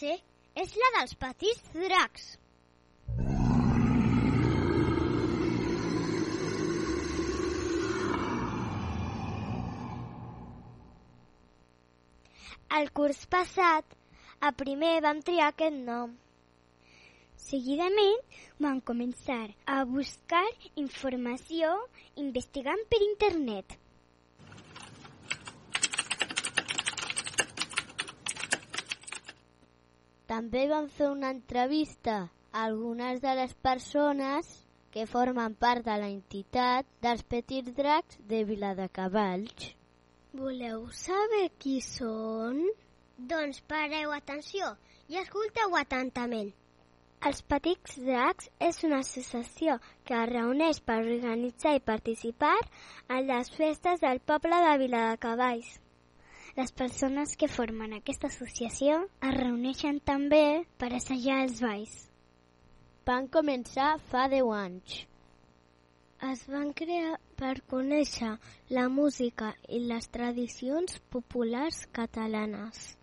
classe és la dels petits dracs. El curs passat, a primer vam triar aquest nom. Seguidament vam començar a buscar informació investigant per internet. També vam fer una entrevista a algunes de les persones que formen part de la entitat dels Petits Dracs de Viladecavalls. Voleu saber qui són? Doncs pareu atenció i escolteu atentament. Els Petits Dracs és una associació que es reuneix per organitzar i participar en les festes del poble de Viladecavalls. Les persones que formen aquesta associació es reuneixen també per assajar els balls. Van començar fa 10 anys. Es van crear per conèixer la música i les tradicions populars catalanes.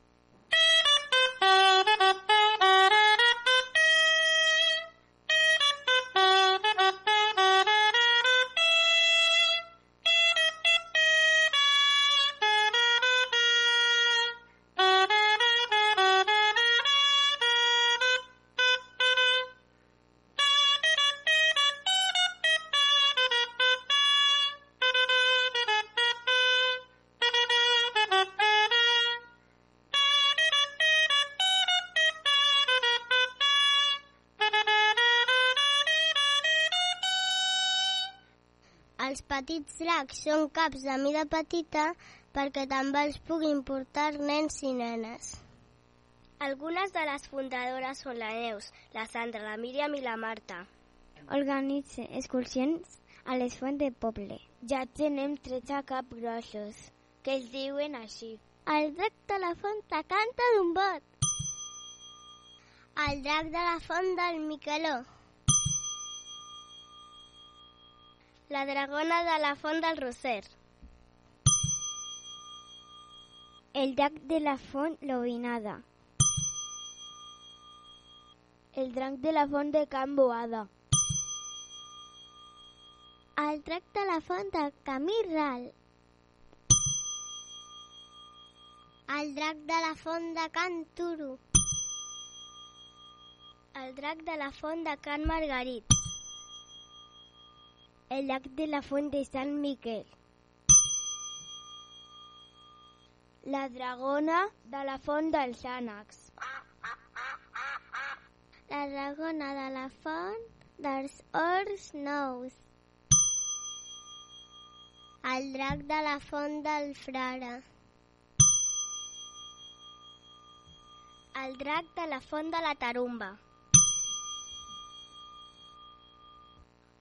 Petits dracs són caps de mida petita perquè també els puguin portar nens i nenes. Algunes de les fundadores són la Neus, la Sandra, la Míriam i la Marta. Organitza excursions a les fonts de poble. Ja tenem 13 cap grossos, que es diuen així. El drac de la font te canta d'un bot. El drac de la font del Miqueló. La dragona de la font del Roser. El drac de la font Lobinada. El drac de la font de Can Boada. El drac de la font de Camí Ral. El drac de la font de Can Turo. El drac de la font de Can Margarit. El drac de la font de Sant Miquel. La dragona de la font dels ànecs. La dragona de la font dels Horts Nous. El drac de la font del Frare. El drac de la font de la Tarumba.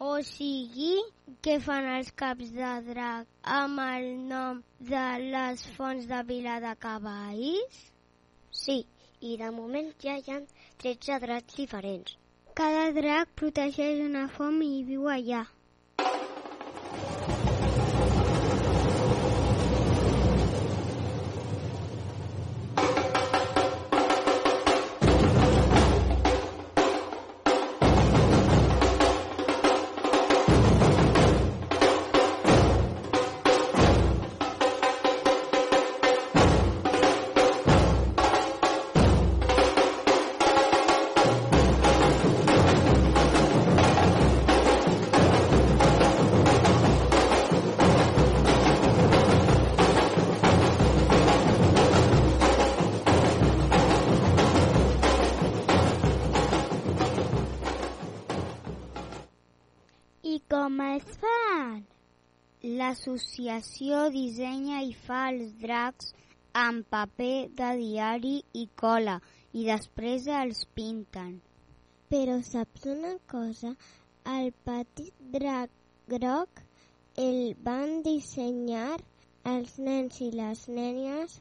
O sigui, què fan els caps de drac amb el nom de les fonts de Vila de Cavalls? Sí, i de moment ja hi ha 13 dracs diferents. Cada drac protegeix una font i viu allà. L'associació dissenya i fa els dracs amb paper de diari i cola i després els pinten. Però saps una cosa? El petit drac groc el van dissenyar els nens i les nenes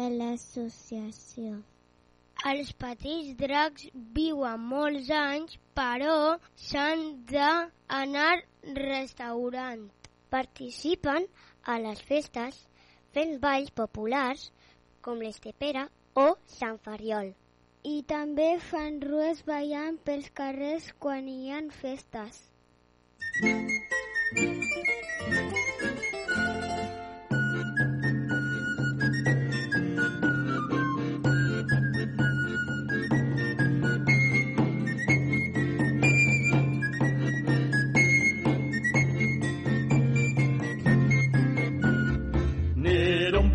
de l'associació. Els petits dracs viuen molts anys, però s'han d'anar restaurant. Participen a les festes fent balls populars com l'Estepera o Sant Ferriol. I també fan rues ballant pels carrers quan hi ha festes. N'era un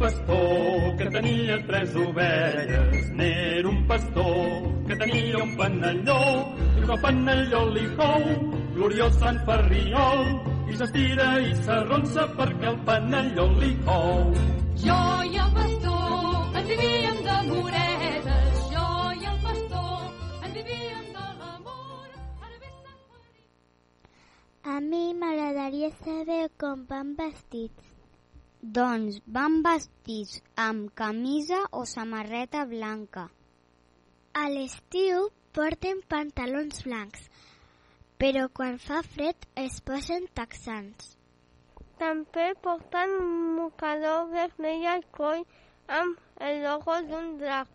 pastor que tenia tres ovelles. N'era un pastor que tenia un panelló. I el panelló li cou, gloriós Sant Ferriol. I s'estira i s'arronsa perquè el panelló li cou. Jo i el pastor ens vivíem de moretes. Jo i el pastor ens vivíem de l'amor. Ara ve Sant Ferriol. A mi m'agradaria saber com van vestits. Doncs van vestits amb camisa o samarreta blanca. A l'estiu porten pantalons blancs, però quan fa fred es posen texans. També porten un mocador vermell al coll amb el logo d'un drac.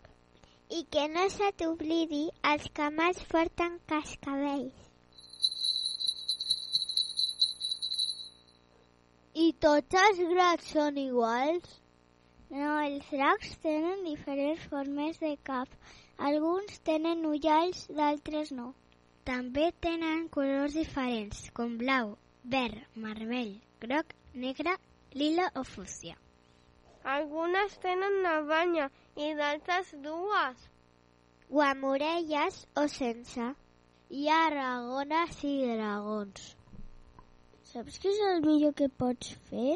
I que no se t'oblidi, els camals porten cascabells. I tots els dracs són iguals? No, els dracs tenen diferents formes de cap. Alguns tenen ullals, d'altres no. També tenen colors diferents, com blau, verd, vermell, groc, negre, lila o fúcsia. Algunes tenen una banya i d'altres dues. O amb orelles o sense. Hi ha dragones i dragons. Saps què és el millor que pots fer?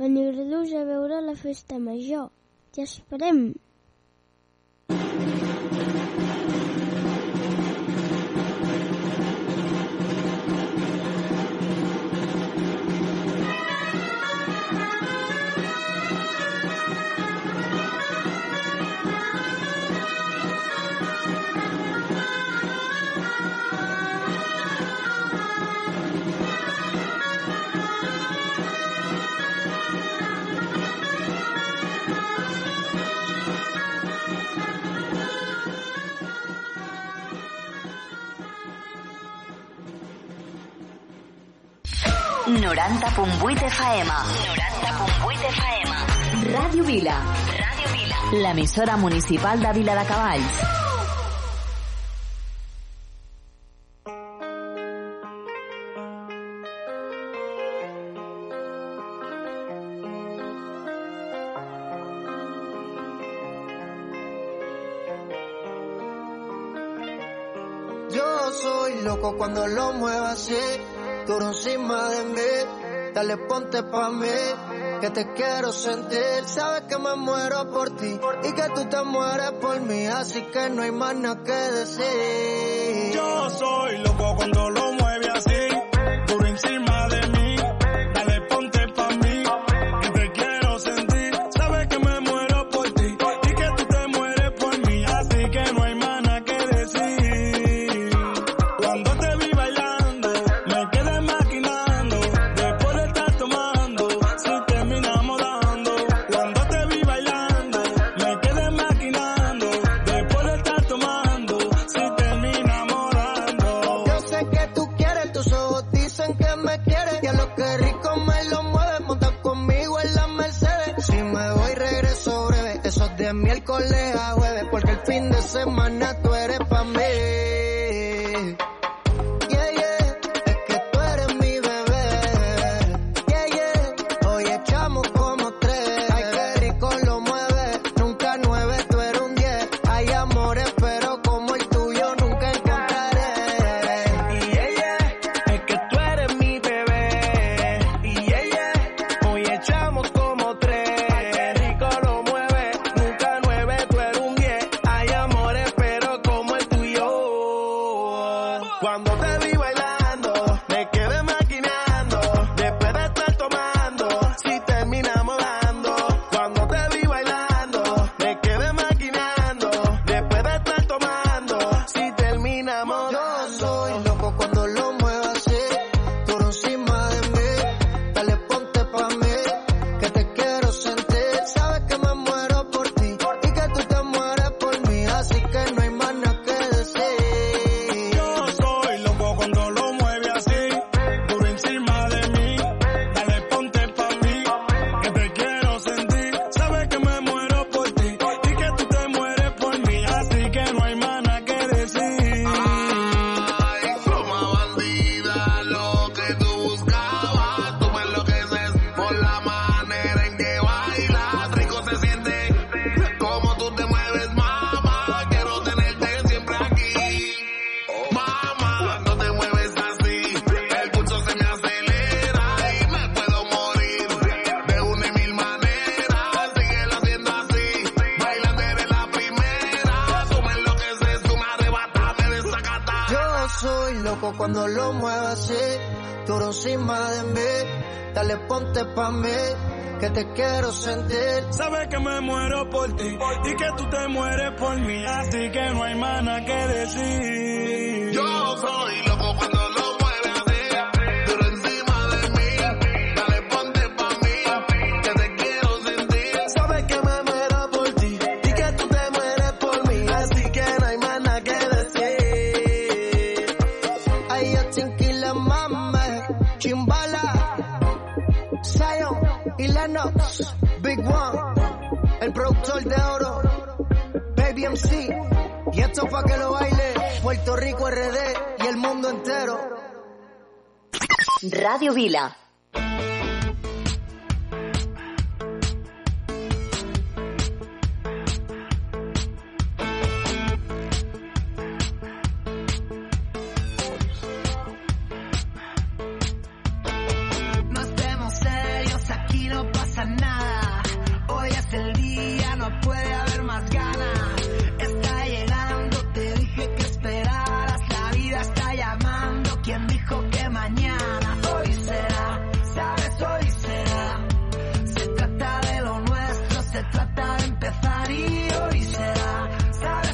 Venir-los a veure la festa major. Ja Noranta vuit FM. Noranta punt vuit FM. Ràdio Vila. Ràdio Vila. L'emissora municipal de Vila de Cavalls. Yo soy loco cuando lo muevo así, duro encima de mí. Dale, ponte pa' mí, que te quiero sentir. Sabes que me muero por ti y que tú te mueres por mí, así que no hay más nada que decir. Yo soy loco cuando lo encima de mí. Dale, ponte pa' mí, que te quiero sentir. Sabes que me muero por ti y que tú te mueres por mí. Así que no hay más nada que decir. Yo Radio Vila.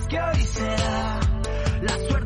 que hoy será la.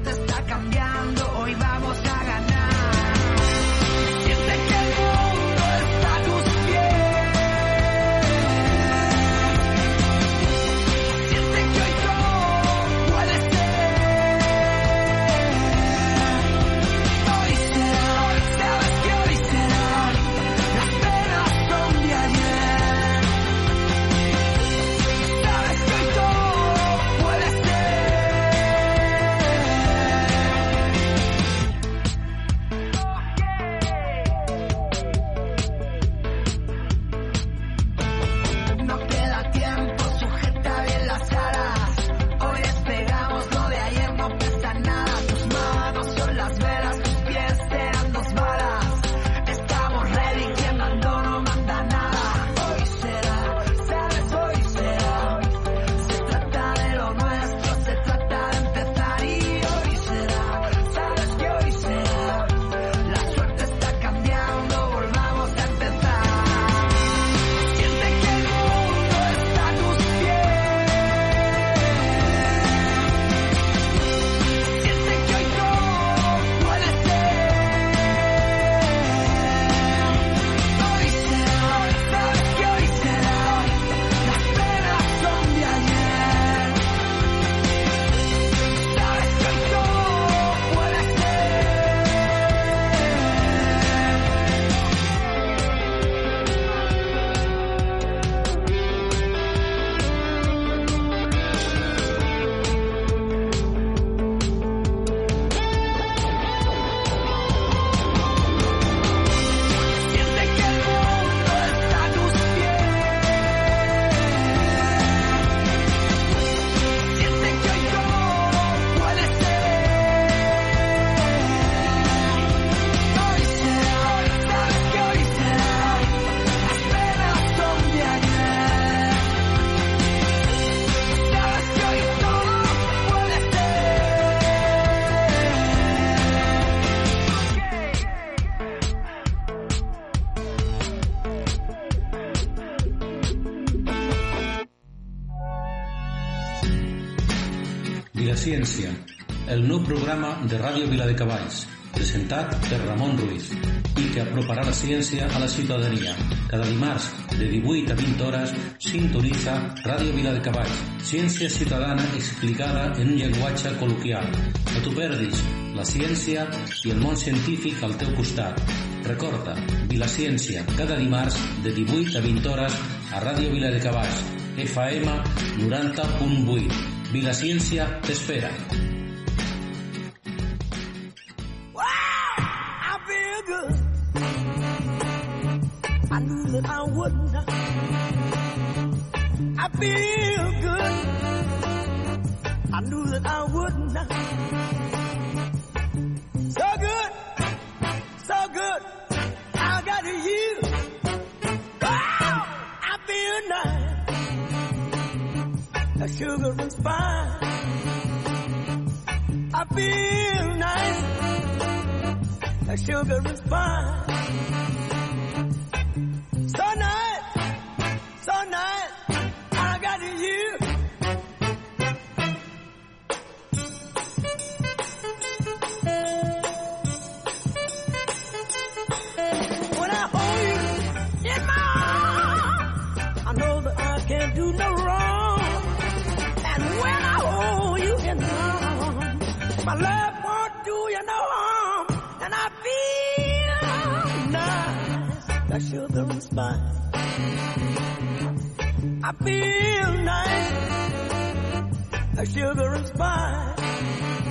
Viladecavalls, presentat per Ramon Ruiz, i que aproparà la ciència a la ciutadania. Cada dimarts, de 18 a 20 hores, sintonitza Ràdio Viladecavalls, ciència ciutadana explicada en un llenguatge col·loquial. No t'ho perdis, la ciència i el món científic al teu costat. Recorda, Vilaciencia, cada dimarts de 18 a 20 hores a Ràdio Viladecavalls, FM 90.8. Vilaciencia t'espera. sugar and fine. I feel nice, like sugar and fine. My love won't do you no harm. And I feel nice, sugar and spice. I feel nice, like sugar and spice.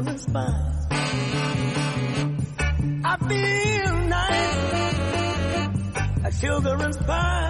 Nice, like sugar and spice. I feel nice, like sugar and spice.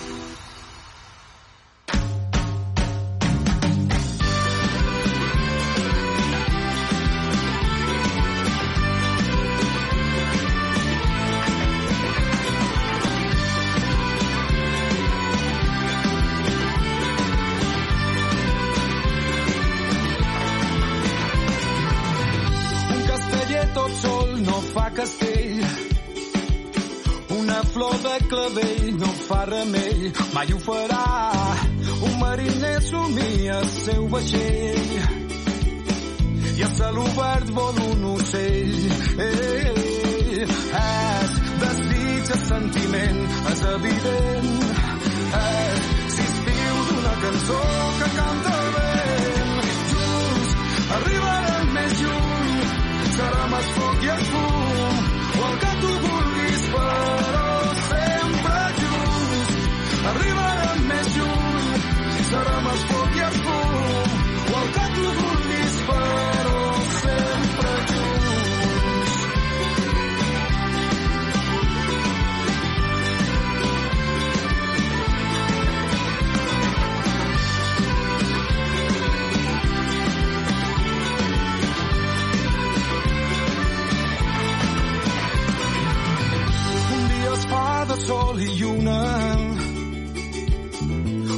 Lluna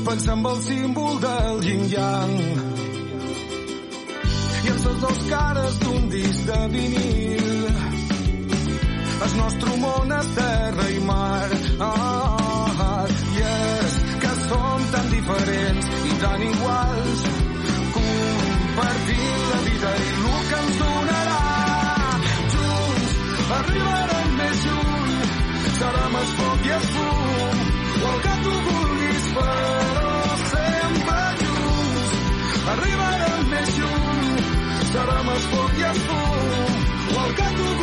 pensa en el símbol del yin-yang i en les dues cares d'un disc de vinil. El nostre món és terra i mar. Ah, i és que som tan diferents i tan iguals. Compartint la vida i el que ens donarà. Junts arribarem més lluny. Serà més foc serà més foc i el fum o el que tu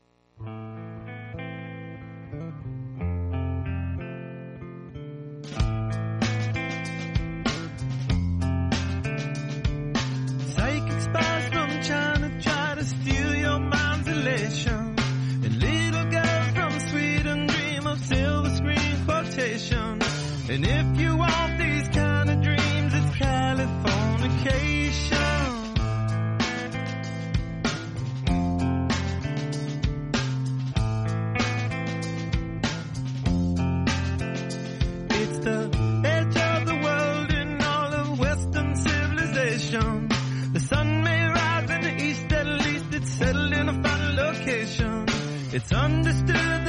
The sun may rise in the east, at least it's settled in a fine location. It's understood.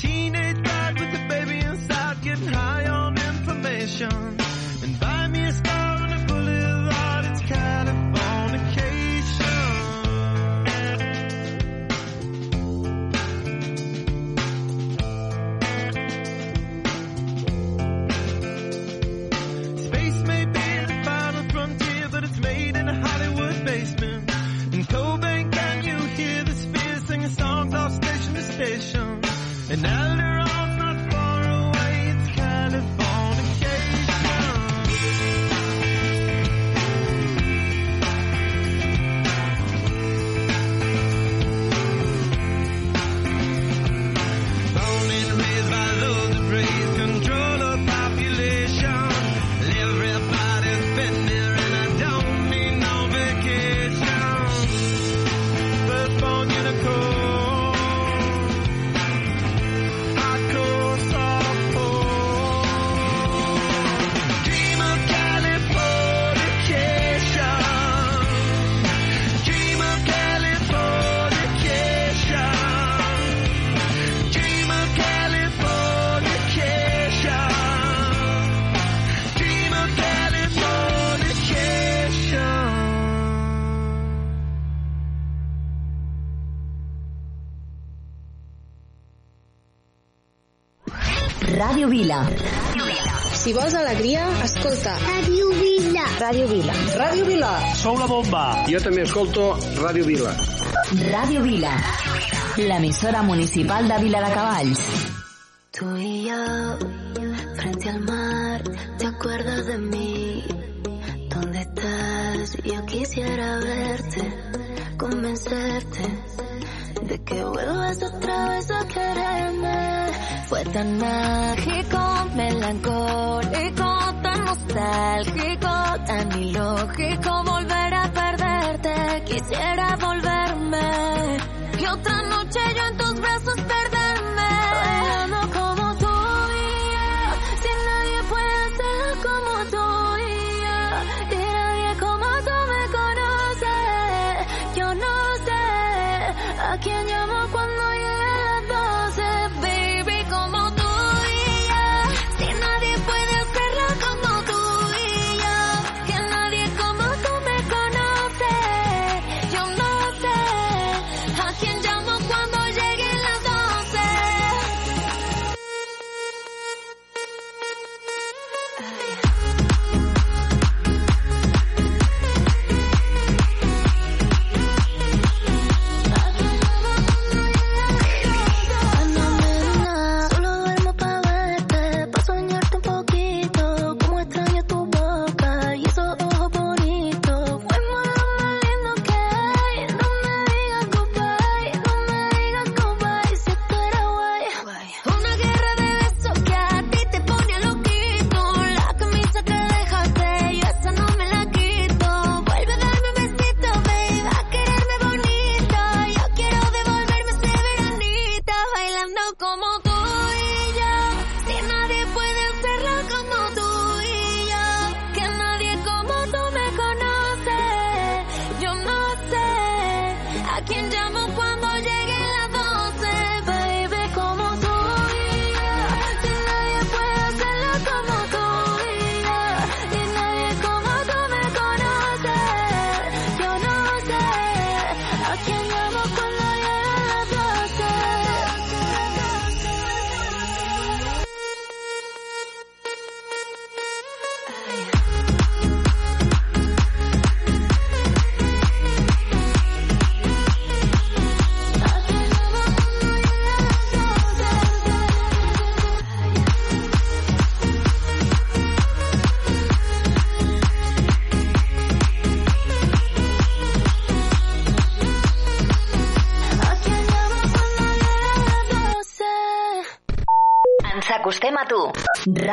teenage Vila. Si vols alegria, escolta. Ràdio Vila. Ràdio Vila. Ràdio Vila. Sou la bomba. Jo també escolto Ràdio Vila. Ràdio Vila. L'emissora municipal de Vila de Cavalls. Tu i jo, frente al mar, ¿te acuerdas de mi. ¿Dónde estás? Yo quisiera verte, convencerte de que vuelvas otra vez a quererme. Fue tan mágico, melancólico, tan nostálgico, tan ilógico volver a perderte. Quisiera volverme y otra noche yo en tus brazos.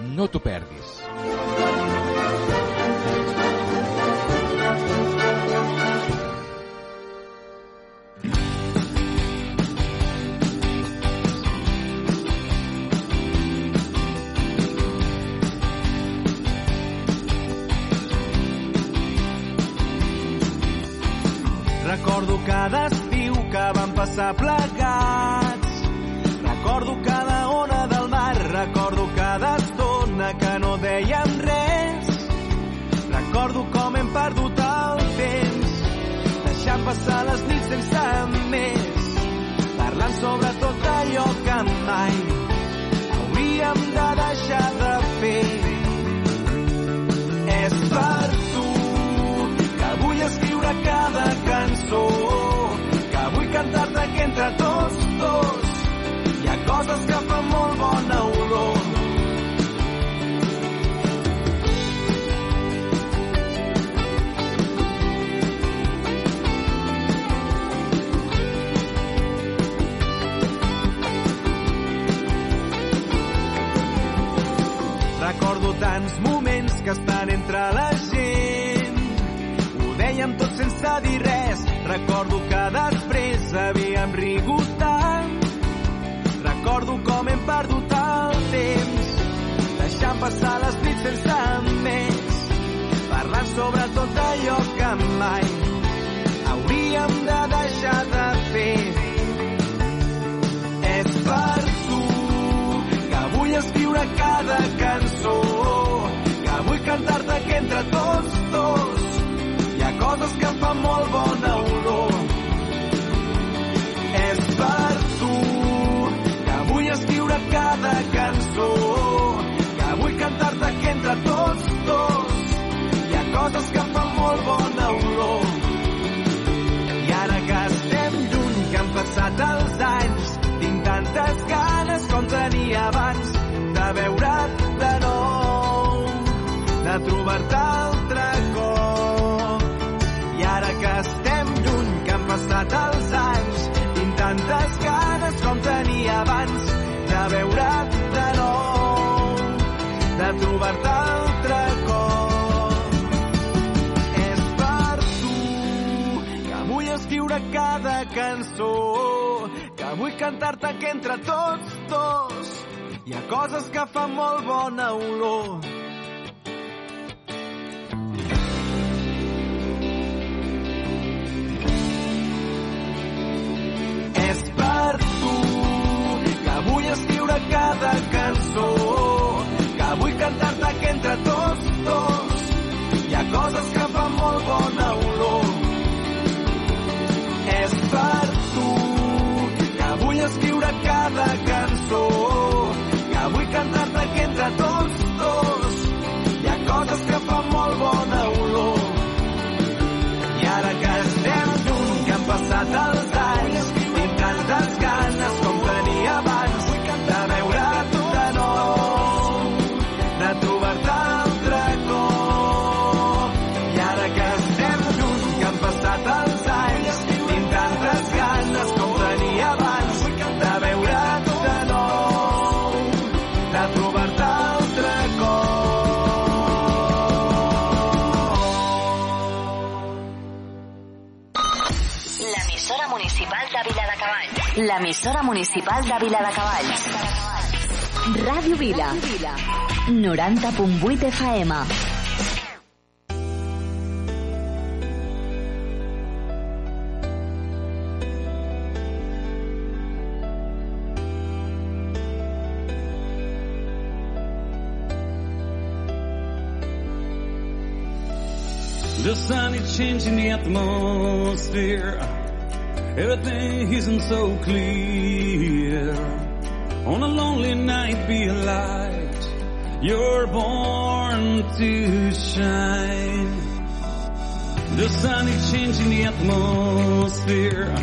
no t'ho perdis. Recordo cada estiu que vam passar plegats deixar passar les nits sense més, parlant sobre tot allò que mai hauríem de deixar de fer. És per tu que vull escriure cada cançó, que vull cantar-te que entre tots dos hi ha coses que fan molt bona olor Recordo tants moments que estan entre la gent. Ho dèiem tot sense dir res. Recordo que després havíem rigut tant. Recordo com hem perdut el temps, deixant passar les nits sense més, parlant sobre tot allò que mai hauríem de deixar de fer. És per tu que vull escriure cada cançó, cantar-te que entre tots dos hi ha coses que fan molt bona olor. És per tu que vull escriure cada cançó, que vull cantar-te que entre tots dos hi ha coses que fan molt bona olor. I ara que estem lluny, que han passat els anys, tinc tantes ganes com tenia abans de veure't trobar-te altre cop. I ara que estem lluny, que han passat els anys, tinc tantes ganes com tenia abans de veure't de nou, de trobar-te altre cop. És per tu que vull escriure cada cançó, que vull cantar-te que entre tots dos hi ha coses que fan molt bona olor. Escriure cada cançó, que vull cantar-te que entre tots dos hi ha coses que fan molt bona olor. És per tu que vull escriure cada cançó, que vull cantar-te que entre tots dos hi ha coses que L'emissora municipal de Viladecavalls. Ràdio Vila. 90.8 FM. The sun is changing the atmosphere. Everything isn't so clear. On a lonely night, be a light. You're born to shine. The sun is changing the atmosphere.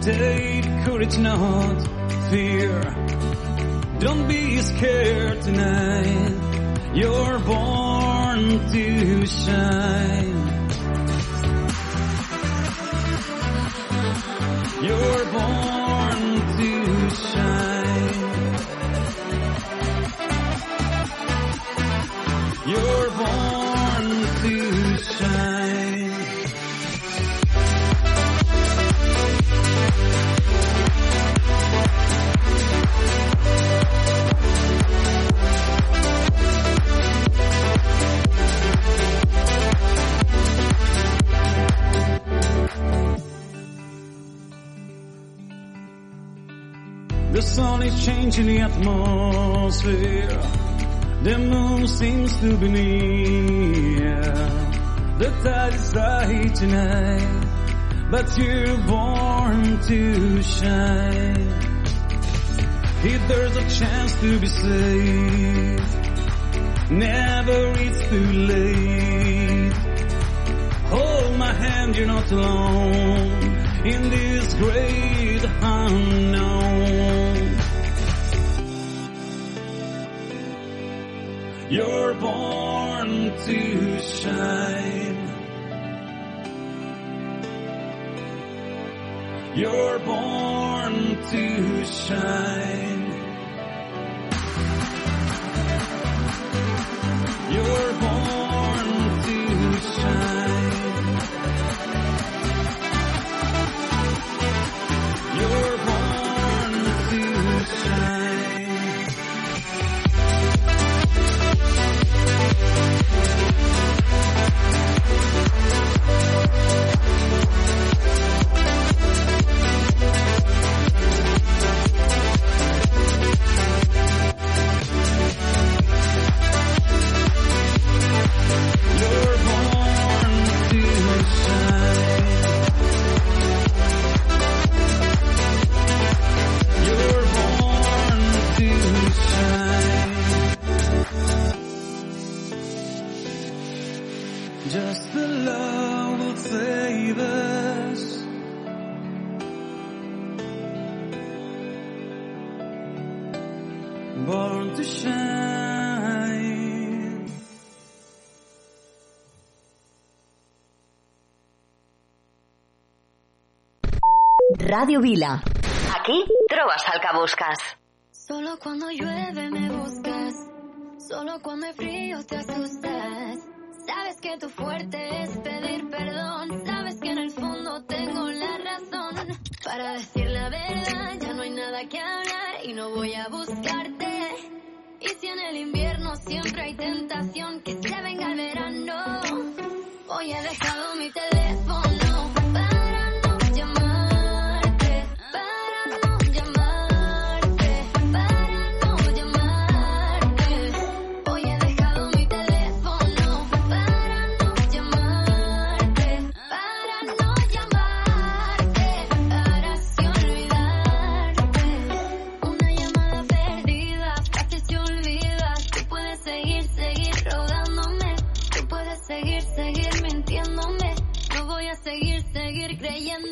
Take courage, not fear. Don't be scared tonight. You're born to shine. You're born to shine. You're is the atmosphere. The moon seems to be near. The tide is high tonight. but you're born to shine. If there's a chance to be saved, never it's too late. Hold my hand, you're not alone in this great unknown. You're born to shine. You're born to shine. Radio Vila. Aquí trobes el que busques. Solo cuando llueve me buscas, solo cuando hay frío te asustas. Sabes que tu fuerte es pedir perdón, sabes que en el fondo tengo la razón. Para decir la verdad ya no hay nada que hablar y no voy a buscarte. Y si en el invierno siempre hay tentación que se venga el verano, hoy he dejado mi teléfono yeah.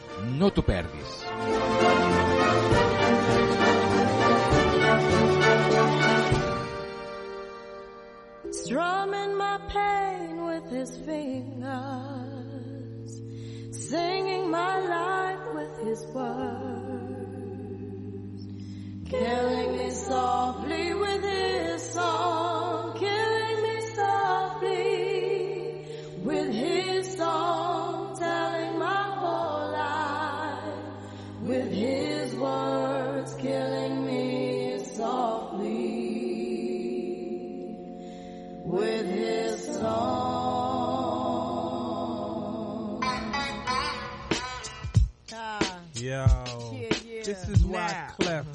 No t'ho perdis. strumming my pain with his fingers, singing my life with his words, killing me softly with his song,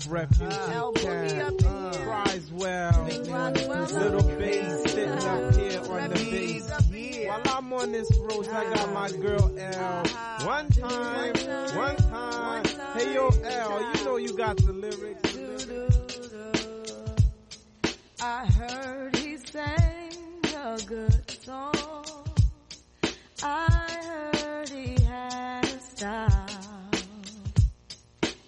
Clef Refugee Camp cries well. Little bass sitting up ah. here on the bass. While I'm on this road, I got my ah. girl L. Ah. One time, one time. Hey yo, L, you know you got the lyrics. I heard he sang a good song. I heard he had a style.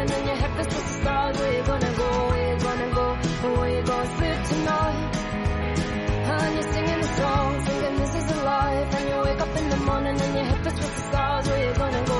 feeling in your hip is just a. Where you gonna go? Where you gonna go? Where you gonna sleep tonight? And you're singing the song, thinking this is a life. And you wake up in the morning and your hip is just stars. Where you gonna go?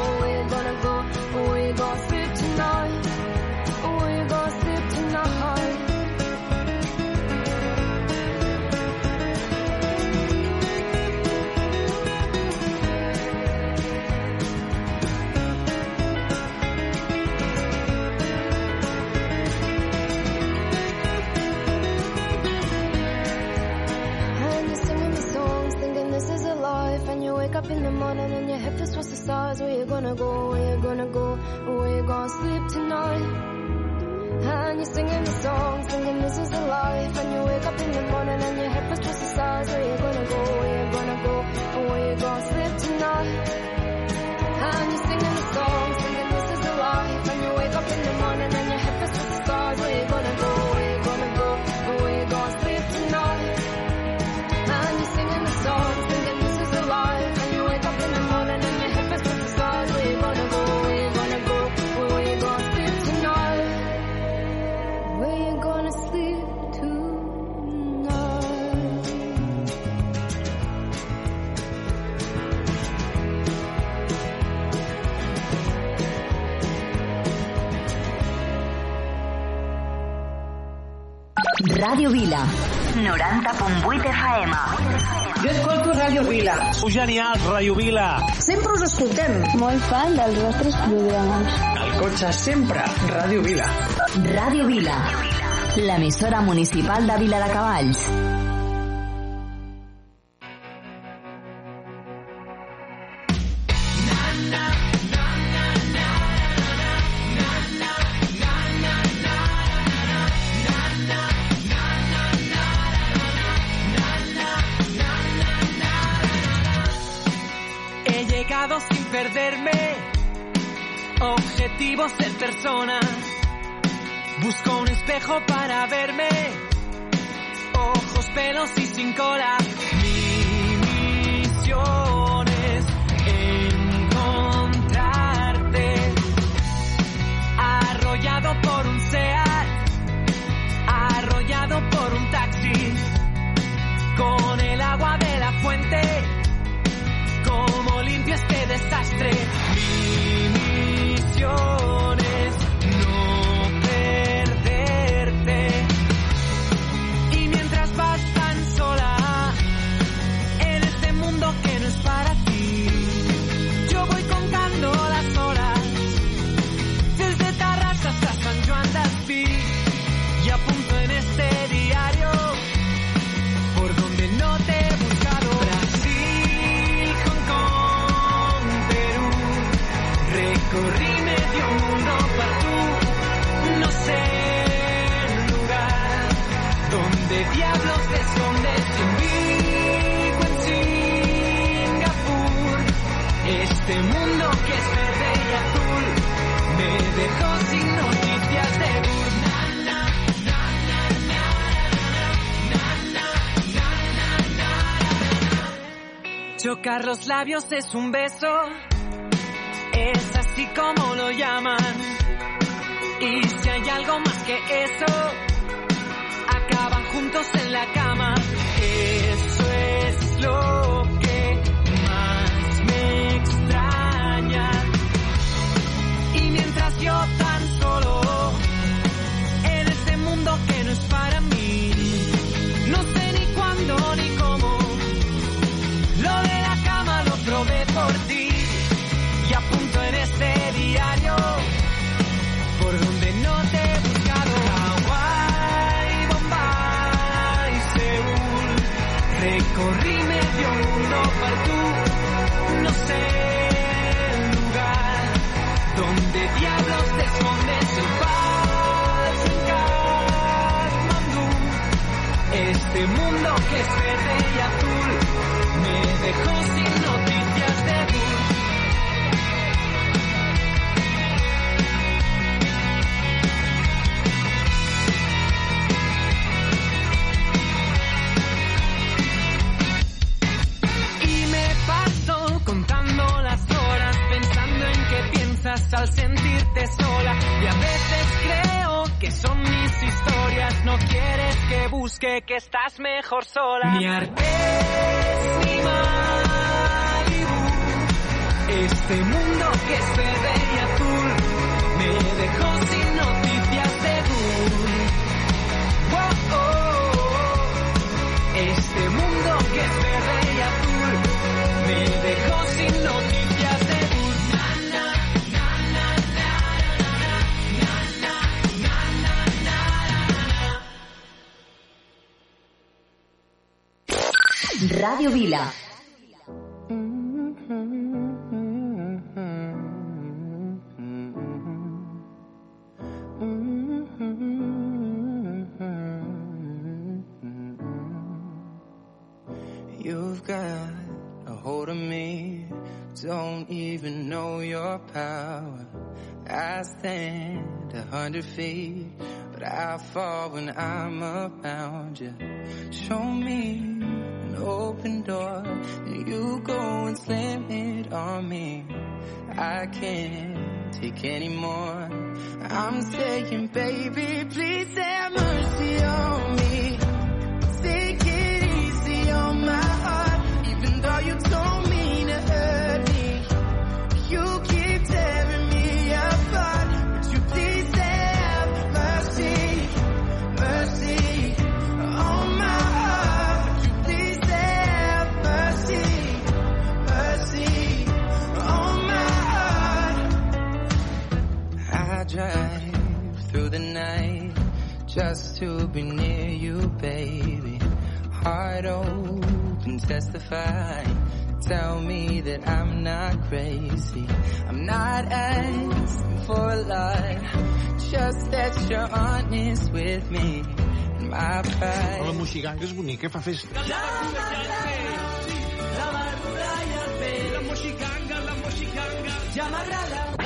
Stars. Where you gonna go? Where you gonna go? Where you gonna sleep tonight? And you're singing the song, thinking this is the life. And you wake up in the morning and your head was just the stars. Where you gonna go? Where you gonna go? Where you gonna sleep tonight? And you're singing the song, Ràdio Vila. 90.8 FM. Jo escolto Ràdio Vila. Sou genials, Ràdio Vila. Sempre us escoltem. Molt fan dels vostres programes. Al cotxe sempre, Ràdio Vila. Ràdio Vila. L'emissora municipal de Vila de Cavalls. Chocar los labios es un beso, es así como lo llaman. Y si hay algo más que eso, acaban juntos en la cama. Eso es lo que más me extraña. Y mientras yo que es verde y azul me dejó sin noticias de tú. Y me paso contando las horas pensando en qué piensas al sentirte sola. Y a veces creo que son mis historias. No quieres que busque que estás mejor sola. Ni Artés ni Malibu. Este mundo que es verde y azul me dejó sin noticias de tú. Oh, oh, oh. Este mundo que es verde y azul me dejó sin noticias Radio Vila. You've got a hold of me, don't even know your power. I stand a hundred feet, but I fall when I'm around you. Show me open door, and you go and slam it on me. I can't take anymore. I'm saying, baby, please have mercy on me. Just to be near you, baby. Heart open, testify. Tell me that I'm not crazy. I'm not asking for a lot. Just that you're honest with me. And my pride. La moixiganga és bonica, fa festa. La barbuda i el pell. La moxicanga, la moxicanga. Ja m'ha